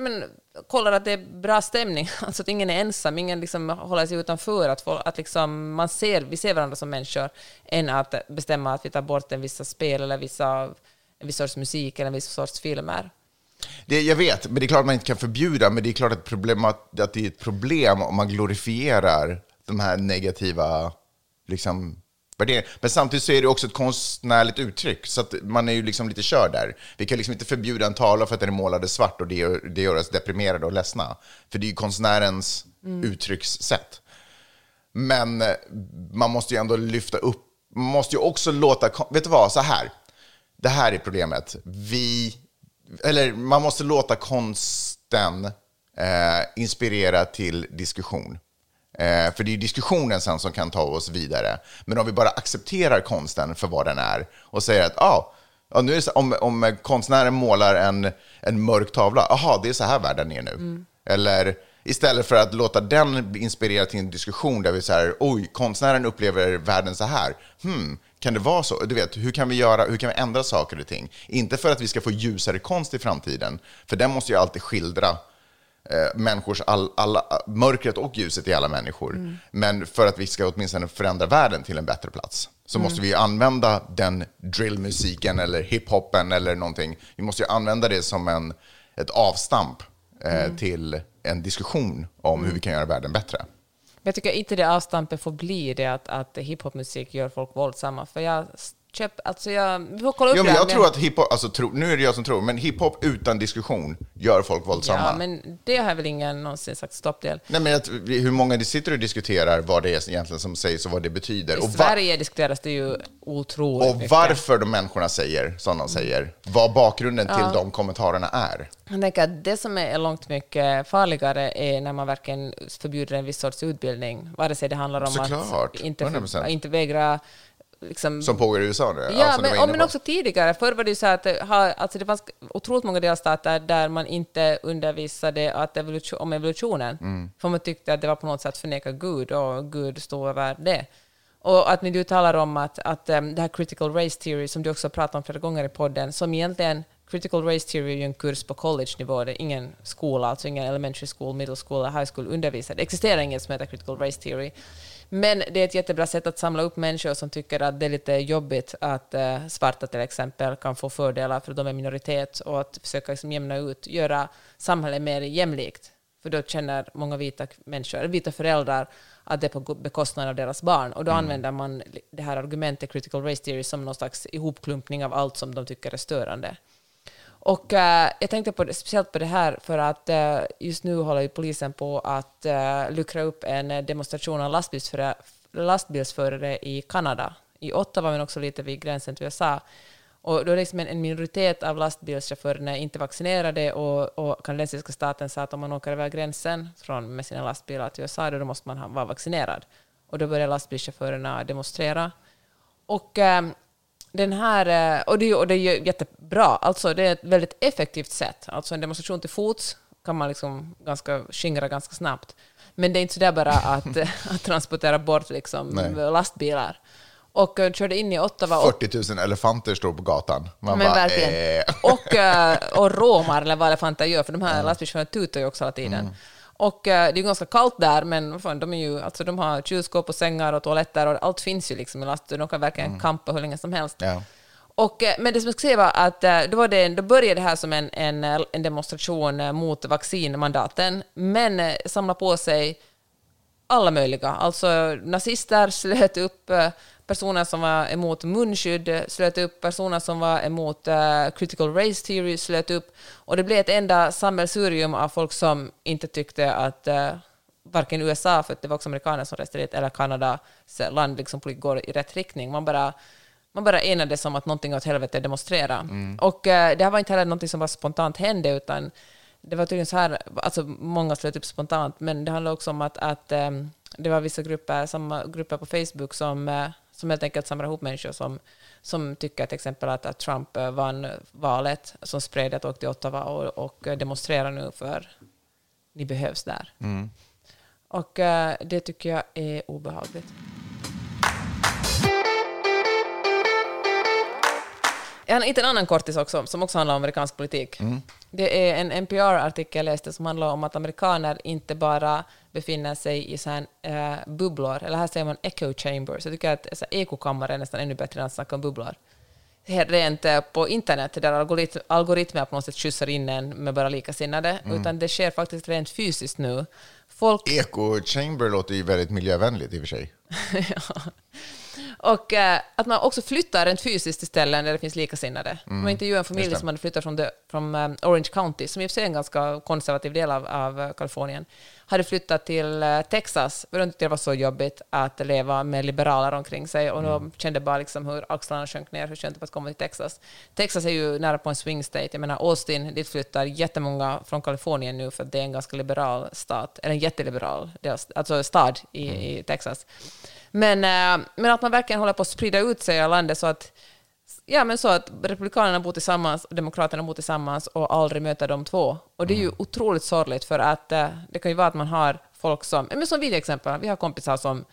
men, kollar att det är bra stämning, alltså att ingen är ensam, ingen liksom håller sig utanför, att, få, att liksom man ser, vi ser varandra som människor, än att bestämma att vi tar bort en vissa spel eller vissa, en viss sorts musik eller en viss sorts filmer. Det, jag vet, men det är klart att man inte kan förbjuda, men det är klart att, problem, att, att det är ett problem om man glorifierar de här negativa liksom, värderingarna. Men samtidigt så är det också ett konstnärligt uttryck, så att man är ju liksom lite körd där. Vi kan liksom inte förbjuda en tavla för att den är målad svart och det gör, det gör oss deprimerade och ledsna. För det är ju konstnärens uttryckssätt. Men eh, man måste ju ändå lyfta upp, man måste ju också låta, vet du vad, så här. Det här är problemet. Vi, eller man måste låta konsten eh, inspirera till diskussion. Eh, för det är diskussionen sen som kan ta oss vidare. Men om vi bara accepterar konsten för vad den är och säger att ah, ja, nu är så, om, om konstnären målar en, en mörk tavla, aha, det är så här världen är nu. Eller istället för att låta den bli inspirerad till en diskussion där vi säger, oj, konstnären upplever världen så här. Hmm, kan det vara så? Du vet, hur kan vi göra, hur kan vi ändra saker och ting? Inte för att vi ska få ljusare konst i framtiden, för den måste ju alltid skildra människors all, alla, mörkret och ljuset i alla människor. Men för att vi ska åtminstone förändra världen till en bättre plats så måste vi använda den drillmusiken eller hiphopen eller någonting. Vi måste ju använda det som en, ett avstamp eh, till en diskussion om hur vi kan göra världen bättre. Men jag tycker inte det avstampet får bli det att, att hiphopmusik gör folk våldsamma, för jag köp, alltså jag, vi får kolla upp Jo, men det här, jag tror att hiphop, alltså tro, nu är det jag som tror, men hiphop utan diskussion gör folk våldsamma. Ja, men det har väl ingen någonsin sagt stopp till. Nej, men att, vi- hur många sitter och diskuterar vad det är egentligen som sägs och vad det betyder. I Och, va- Sverige diskuteras det ju otroligt och mycket. varför de människorna säger som de säger. Vad bakgrunden till de kommentarerna är. Jag tänker att det som är långt mycket farligare är när man verkligen förbjuder en viss sorts utbildning, vare sig det handlar om Såklart, att inte, 100%. inte vägra liksom, Som pågår i USA nu. Ja, var men, och, men också tidigare. Förr var det ju så att det, har, alltså det fanns otroligt många delstater där man inte undervisade att evolution, om evolutionen. Mm. För man tyckte att det var på något sätt förneka Gud och Gud stod över det. Och att när du talar om att, att um, det här critical race theory som du också pratat om flera gånger i podden, som egentligen Critical race theory är ju en kurs på college-nivå, det är ingen skola, alltså ingen elementary school, middle school eller high school undervisar. Det existerar inget som heter critical race theory. Men det är ett jättebra sätt att samla upp människor som tycker att det är lite jobbigt att eh, svarta till exempel kan få fördelar för de är minoritet och att försöka liksom jämna ut, göra samhället mer jämlikt. För då känner många vita människor, vita föräldrar att det är på bekostnad av deras barn. Och då använder man det här argumentet critical race theory som någon slags ihopklumpning av allt som de tycker är störande. Och eh, jag tänkte på det, speciellt på det här för att eh, just nu håller ju polisen på att eh, luckra upp en demonstration av lastbilsförare, lastbilsförare i Kanada, i Ottawa men också lite vid gränsen till USA. Och då är liksom en, en minoritet av lastbilschaufförerna inte vaccinerade och, och kanadensiska staten sa att om man åker över gränsen från, med sina lastbilar till USA då måste man ha, vara vaccinerad. Och då började lastbilschaufförerna demonstrera. Och eh, den här, eh, och det, och det är jättebra, alltså det är ett väldigt effektivt sätt. Alltså en demonstration till fots kan man liksom ganska, skingra ganska snabbt. Men det är inte sådär bara att, att transportera bort liksom Nej. lastbilar. Och eh, körde in i Ottawa och 40 000 elefanter står på gatan. Man men bara, verkligen. eh. Och, eh, och råmar, eller vad elefanter gör, för de här lastbilschaufförerna tutar ju också hela tiden. Och eh, det är ju ganska kallt där, men fan, de, är ju, alltså, de har kylskåp och sängar och toaletter och allt finns ju liksom i lastbilen. De kan verkligen kampa hur länge som helst. Ja. Och, eh, men det som jag ska säga var att eh, då, var det, då började det här som en, en, en demonstration mot vaccinmandaten, men samlade på sig alla möjliga. Alltså nazister slöt upp, eh, personer som var emot munskydd slöt upp, personer som var emot eh, critical race theory slöt upp. Och det blev ett enda sammelsurium av folk som inte tyckte att uh, varken USA, för att det var också amerikaner som reste dit, eller Kanada, så land liksom går i rätt riktning. Man bara man bara enades om att någonting åt helvete demonstrera. Och eh, det här var inte heller någonting som bara spontant hände, utan det var tydligen så här, alltså många slöt upp spontant, men det handlade också om att, att ehm, det var vissa grupper, samma grupper på Facebook som, eh, som helt enkelt samlar ihop människor som, som tycker till exempel att, att Trump eh, vann valet, som spred att åka till Ottawa och, och eh, demonstrerar nu för ni behövs där. Och eh, det tycker jag är obehagligt. Jag har hittat en annan kortis också, som också handlar om amerikansk politik. Det är en NPR-artikel jag läste som handlar om att amerikaner inte bara befinner sig i så här, eh, bubblor, eller här säger man echo chambers. Jag tycker att så här, ekokammare är nästan ännu bättre än att snacka om bubblor. Rent eh, på internet, där algorit algoritmer på något sätt skjutsar in en med bara likasinnade, utan det sker faktiskt rent fysiskt nu. Folk Eco Chamber låter ju väldigt miljövänligt i och för sig. ja. Och eh, att man också flyttar rent fysiskt till ställen där det finns likasinnade. Man intervjuade en familj som hade flyttat från, the, från eh, Orange County, som i och för sig är en ganska konservativ del av, av eh, Kalifornien, hade flyttat till eh, Texas, för de tyckte det var så jobbigt att leva med liberaler omkring sig, och de kände bara liksom hur axlarna sjönk ner, hur skönt det var att komma till Texas. Texas är ju nära på en swing state, jag menar Austin, dit flyttar jättemånga från Kalifornien nu, för att det är en ganska liberal stat, eller en jätteliberal del, alltså stad i, i Texas. Men, eh, men att man verkligen håller på att sprida ut sig i landet så att, ja, men så att Republikanerna bor tillsammans och Demokraterna bor tillsammans och aldrig möter de två. Och det är ju otroligt sorgligt för att eh, det kan ju vara att man har folk som, men som vi till exempel, vi har kompisar som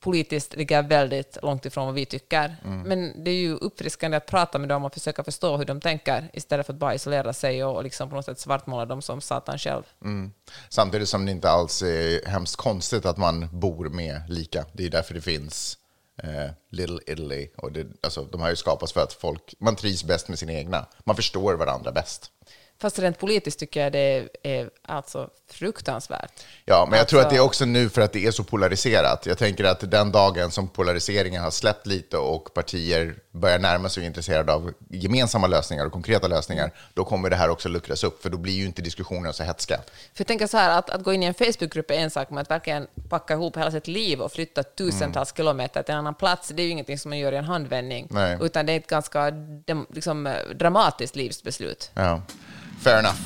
politiskt ligger väldigt långt ifrån vad vi tycker. Men det är ju uppfriskande att prata med dem och försöka förstå hur de tänker istället för att bara isolera sig och liksom på något sätt svartmåla dem som satan själv. Mm. Samtidigt som det inte alls är hemskt konstigt att man bor med lika. Det är därför det finns eh, Little Italy. Och det, alltså, de har ju skapats för att folk, man trivs bäst med sina egna. Man förstår varandra bäst. Fast rent politiskt tycker jag det är, alltså fruktansvärt. Ja, men jag tror att det är Alltså- också nu för att det är så polariserat. Jag tänker att den dagen som polariseringen har släppt lite och partier börjar närma sig och är intresserade av gemensamma lösningar och konkreta lösningar, då kommer det här också luckras upp, för då blir ju inte diskussionen så hetska. För jag tänker så här, att, att gå in i en Facebookgrupp är en sak, men att verkligen packa ihop hela sitt liv och flytta tusentals kilometer till en annan plats, det är ju ingenting som man gör i en handvändning, Nej. utan det är ett ganska liksom, eh, dramatiskt livsbeslut. Ja, fair enough.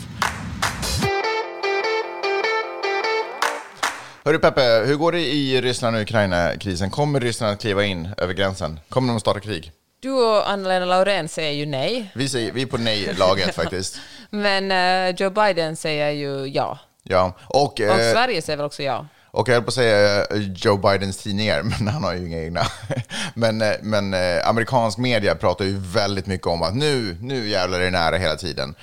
Hörru Peppe, hur går det i Ryssland och Ukraina-krisen? Kommer Ryssland att kliva in över gränsen? Kommer de att starta krig? Du och Anna-Lena Laurén säger ju nej, Vi, säger, vi är på nej-laget faktiskt. men eh, Joe Biden säger ju ja. Ja, och, Och eh, Sverige säger väl också ja. och jag höll på att säga eh, Joe Bidens tidningar, men han har ju inga egna. Men, men amerikansk media pratar ju väldigt mycket om att nu, nu jävlar är det nära hela tiden.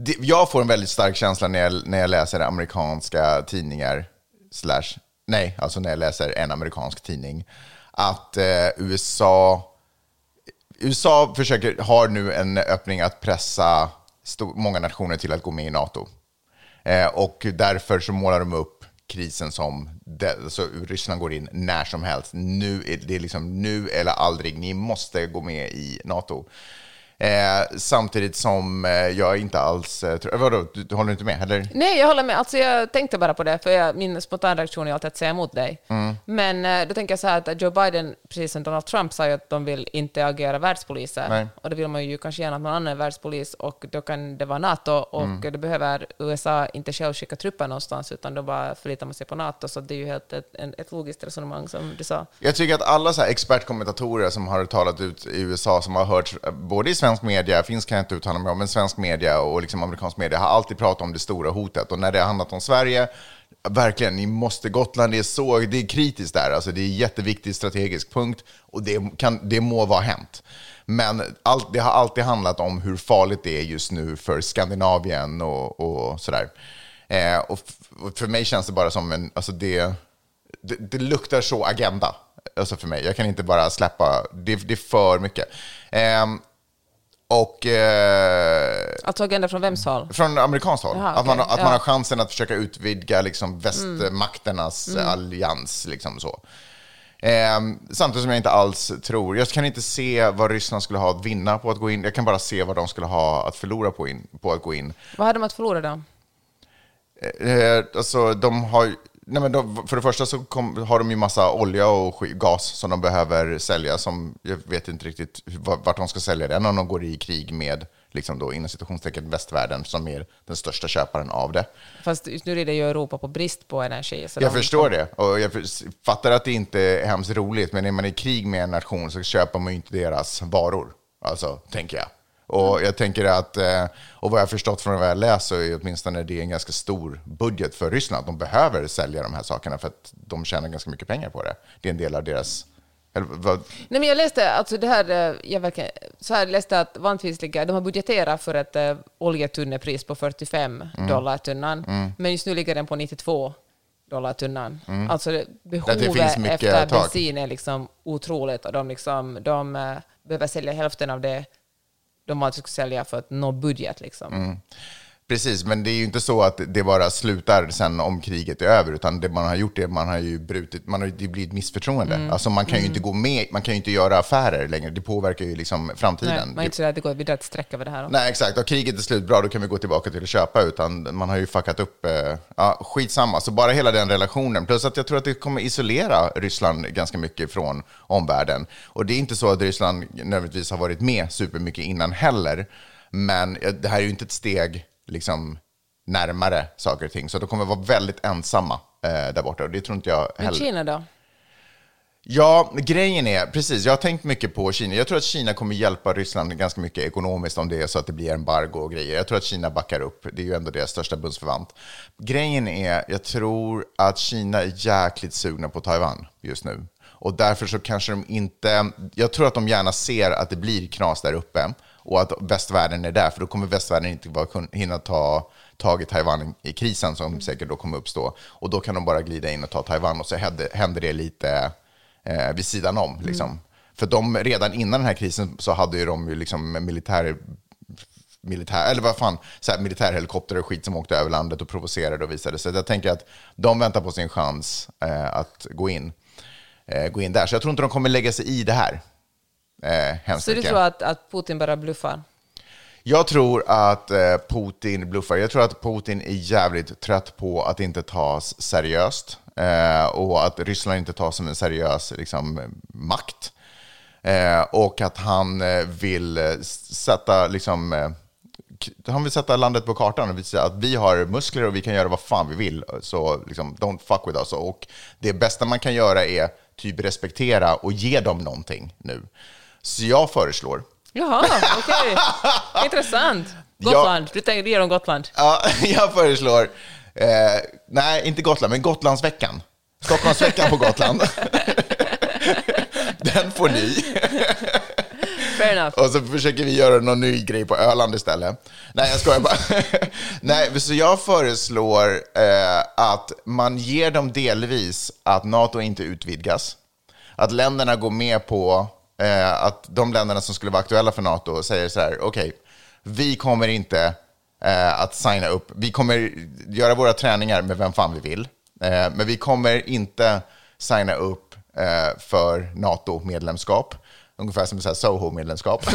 Det, jag får en väldigt stark känsla när jag, när jag läser amerikanska tidningar, slash, nej, alltså när jag läser en amerikansk tidning, att eh, USA USA försöker, har nu en öppning att pressa stor, många nationer till att gå med i NATO. Eh, och därför så målar de upp krisen som det, alltså Ryssland går in när som helst. Nu är det liksom nu eller aldrig. Ni måste gå med i NATO. Eh, samtidigt som eh, jag inte alls... Eh, tror, vadå, du, du håller inte med? Eller? Nej, jag håller med. Alltså, jag tänkte bara på det, för jag, min spontana reaktion är alltid att säga emot dig. Men eh, då tänker jag så här att Joe Biden, precis som Donald Trump, sa ju att de vill inte agera världspoliser. Nej. Och då vill man ju kanske gärna att någon annan är världspolis, och då kan det vara NATO, och då behöver USA inte själv skicka trupper någonstans, utan då bara förlitar man sig på NATO. Så det är ju helt ett, ett logiskt resonemang, som du sa. Jag tycker att alla så expertkommentatorer som har talat ut i USA, som har hört eh, både i svensk media, finsk kan jag inte uttala mig om, men svensk media och liksom amerikansk media har alltid pratat om det stora hotet. Och när det har handlat om Sverige, verkligen, ni måste, Gotland är så, det är kritiskt där, alltså det är en jätteviktig strategisk punkt och det, kan, det må vara hänt. Men allt, det har alltid handlat om hur farligt det är just nu för Skandinavien och, och sådär. Eh, och, f- och för mig känns det bara som en, alltså det, det, det luktar så agenda alltså för mig. Jag kan inte bara släppa, det, det är för mycket. Eh, och eh, Alltså agenda från vems håll? från amerikanskt håll, Jaha, att, man, okej. att man Ja. har chansen att försöka utvidga liksom, västmakternas allians. Liksom så. Ehm, samtidigt som jag inte alls tror, jag kan inte se vad Ryssland skulle ha att vinna på att gå in, jag kan bara se vad de skulle ha att förlora på, in, på att gå in. Vad hade de att förlora då? Eh, alltså, de har, nej men de, för det första så kom, har de ju massa olja och gas som de behöver sälja. Som, jag vet inte riktigt vart de ska sälja den om de går i krig med, liksom då, inom situationstecken, västvärlden som är den största köparen av det. Fast just nu är det ju Europa på brist på energi. Jag förstår det och jag fattar att det inte är hemskt roligt, men är man i krig med en nation så köper man ju inte deras varor. Alltså, tänker jag. Och jag tänker att, eh, och vad jag har förstått från vad jag läst så är åtminstone det en ganska stor budget för Ryssland. De behöver sälja de här sakerna för att de tjänar ganska mycket pengar på det. Det är en del av deras... Nej, men jag läste, alltså det här, eh, jag verkligen, så här läste att vanligtvis ligger, de har budgeterat för ett äh, oljetunnepris på 45 Mm. dollar tunnan, men just nu ligger den på 92 dollar tunnan. Alltså behovet Mm. finns mycket efter tak. bensin är liksom otroligt och de, liksom, de eh, behöver sälja hälften av det de alltid skulle sälja för att nå budget. Liksom. Mm. Precis, men det är ju inte så att det bara slutar sen om kriget är över, utan det man har gjort är att man har ju brutit, man har, det blir ett missförtroende. Mm. Alltså man kan ju inte gå med, man kan ju inte göra affärer längre, det påverkar ju liksom framtiden. Nej, man är inte så att det går vidare ett streck över det här. Nej, exakt. Och kriget är slut, bra, då kan vi gå tillbaka till att köpa, utan man har ju fuckat upp. Eh, ja, skitsamma. Så bara hela den relationen. Plus att jag tror att det kommer isolera Ryssland ganska mycket från omvärlden. Och det är inte så att Ryssland nödvändigtvis har varit med supermycket innan heller. Men eh, det här är ju inte ett steg liksom närmare saker och ting. Så de kommer vara väldigt ensamma eh, där borta. Och det tror inte jag Men heller. Kina då? Ja, grejen är, precis, jag har tänkt mycket på Kina. Jag tror att Kina kommer hjälpa Ryssland ganska mycket ekonomiskt om det är så att det blir embargo och grejer. Jag tror att Kina backar upp. Det är ju ändå deras största bundsförvant. Grejen är, jag tror att Kina är jäkligt sugna på Taiwan just nu. Och därför så kanske de inte, jag tror att de gärna ser att det blir knas där uppe och att västvärlden är där, för då kommer västvärlden inte bara hinna ta tag i Taiwan i krisen som säkert då kommer uppstå. Och då kan de bara glida in och ta Taiwan och så händer, händer det lite eh, vid sidan om. Liksom. För de, redan innan den här krisen så hade ju de ju liksom militär militär, eller vad fan, så här, militärhelikopter och skit som åkte över landet och provocerade och visade sig. Jag tänker att de väntar på sin chans eh, att gå in, eh, gå in där. Så jag tror inte de kommer lägga sig i det här. Eh, hemskt Så du mycket. tror att, att Putin bara bluffar? Jag tror att eh, Putin bluffar. Jag tror att Putin är jävligt trött på att inte tas seriöst eh, och att Ryssland inte tas som en seriös liksom, makt. Eh, och att han vill sätta liksom, han vill sätta landet på kartan och visa att vi har muskler och vi kan göra vad fan vi vill. Så liksom, don't fuck with us. Och det bästa man kan göra är typ respektera och ge dem någonting nu. Så jag föreslår Jaha, okej. Intressant. Ja. Gotland. Du tänker ge dem Gotland? Ja, jag föreslår, eh, nej inte Gotland, men Gotlandsveckan. Stockholmsveckan på Gotland. Den får ni. Fair enough. Och så försöker vi göra någon ny grej på Öland istället. Nej, jag skojar bara. Nej, så jag föreslår eh, att man ger dem delvis att NATO inte utvidgas. Att länderna går med på eh, att de länderna som skulle vara aktuella för NATO säger så här, okej, vi kommer inte eh, att signa upp. Vi kommer göra våra träningar med vem fan vi vill. Eh, men vi kommer inte signa upp eh, för NATO-medlemskap. Ungefär som Soho-medlemskap.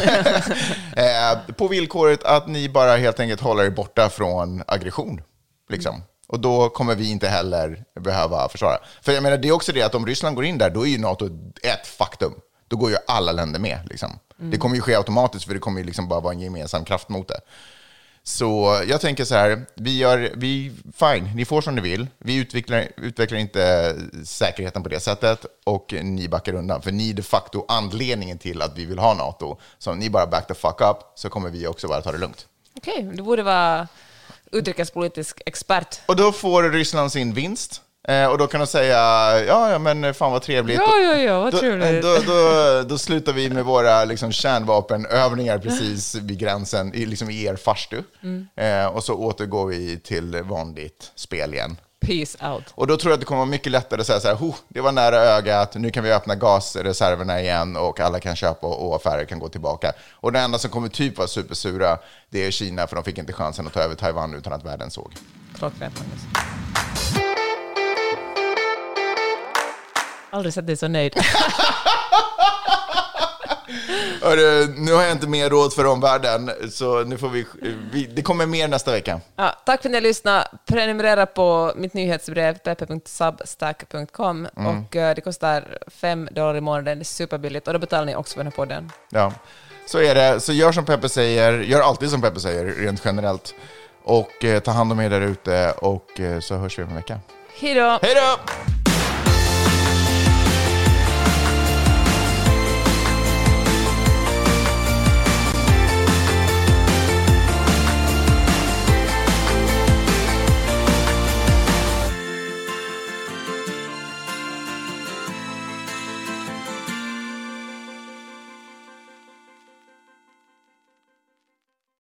eh, på villkoret att ni bara helt enkelt håller er borta från aggression. Liksom. Och då kommer vi inte heller behöva försvara. För jag menar, det är också det att om Ryssland går in där, då är ju NATO ett faktum. Då går ju alla länder med. Liksom. Det kommer ju ske automatiskt, för det kommer ju liksom bara vara en gemensam kraft mot det. Så jag tänker så här, vi gör, vi, fine, ni får som ni vill. Vi utvecklar, utvecklar inte säkerheten på det sättet och ni backar undan. För ni är de facto anledningen till att vi vill ha NATO. Så om ni bara back the fuck up så kommer vi också bara ta det lugnt. Okej, du borde vara utrikespolitisk expert. Och då får Ryssland sin vinst. Eh, och då kan de säga, ja, ja men fan vad trevligt. Ja, ja, ja, vad Då, trevligt. då, då, då slutar vi med våra liksom, kärnvapenövningar precis vid gränsen, i, liksom i er farstu. Mm. Eh, och så återgår vi till vanligt spel igen. Peace out. Och då tror jag att det kommer vara mycket lättare att säga så här, "Ho, det var nära ögat, nu kan vi öppna gasreserverna igen och alla kan köpa och, och affärer kan gå tillbaka. Och det enda som kommer typ vara supersura, det är Kina, för de fick inte chansen att ta över Taiwan utan att världen såg. Klockrent, Magnus. Aldrig sett dig så nöjd. Hörru, nu har jag inte mer råd för omvärlden, så nu får vi, vi... Det kommer mer nästa vecka. Ja, tack för att ni lyssnade. Prenumerera på mitt nyhetsbrev, peppe.substack.com. Och eh, det kostar 5 dollar i månaden, det är superbilligt. Och då betalar ni också för den här podden. Ja, så är det. Så gör som Peppe säger, gör alltid som Peppe säger, rent generellt. Och eh, ta hand om er där ute och eh, så hörs vi om en vecka. Hej då! Hej då!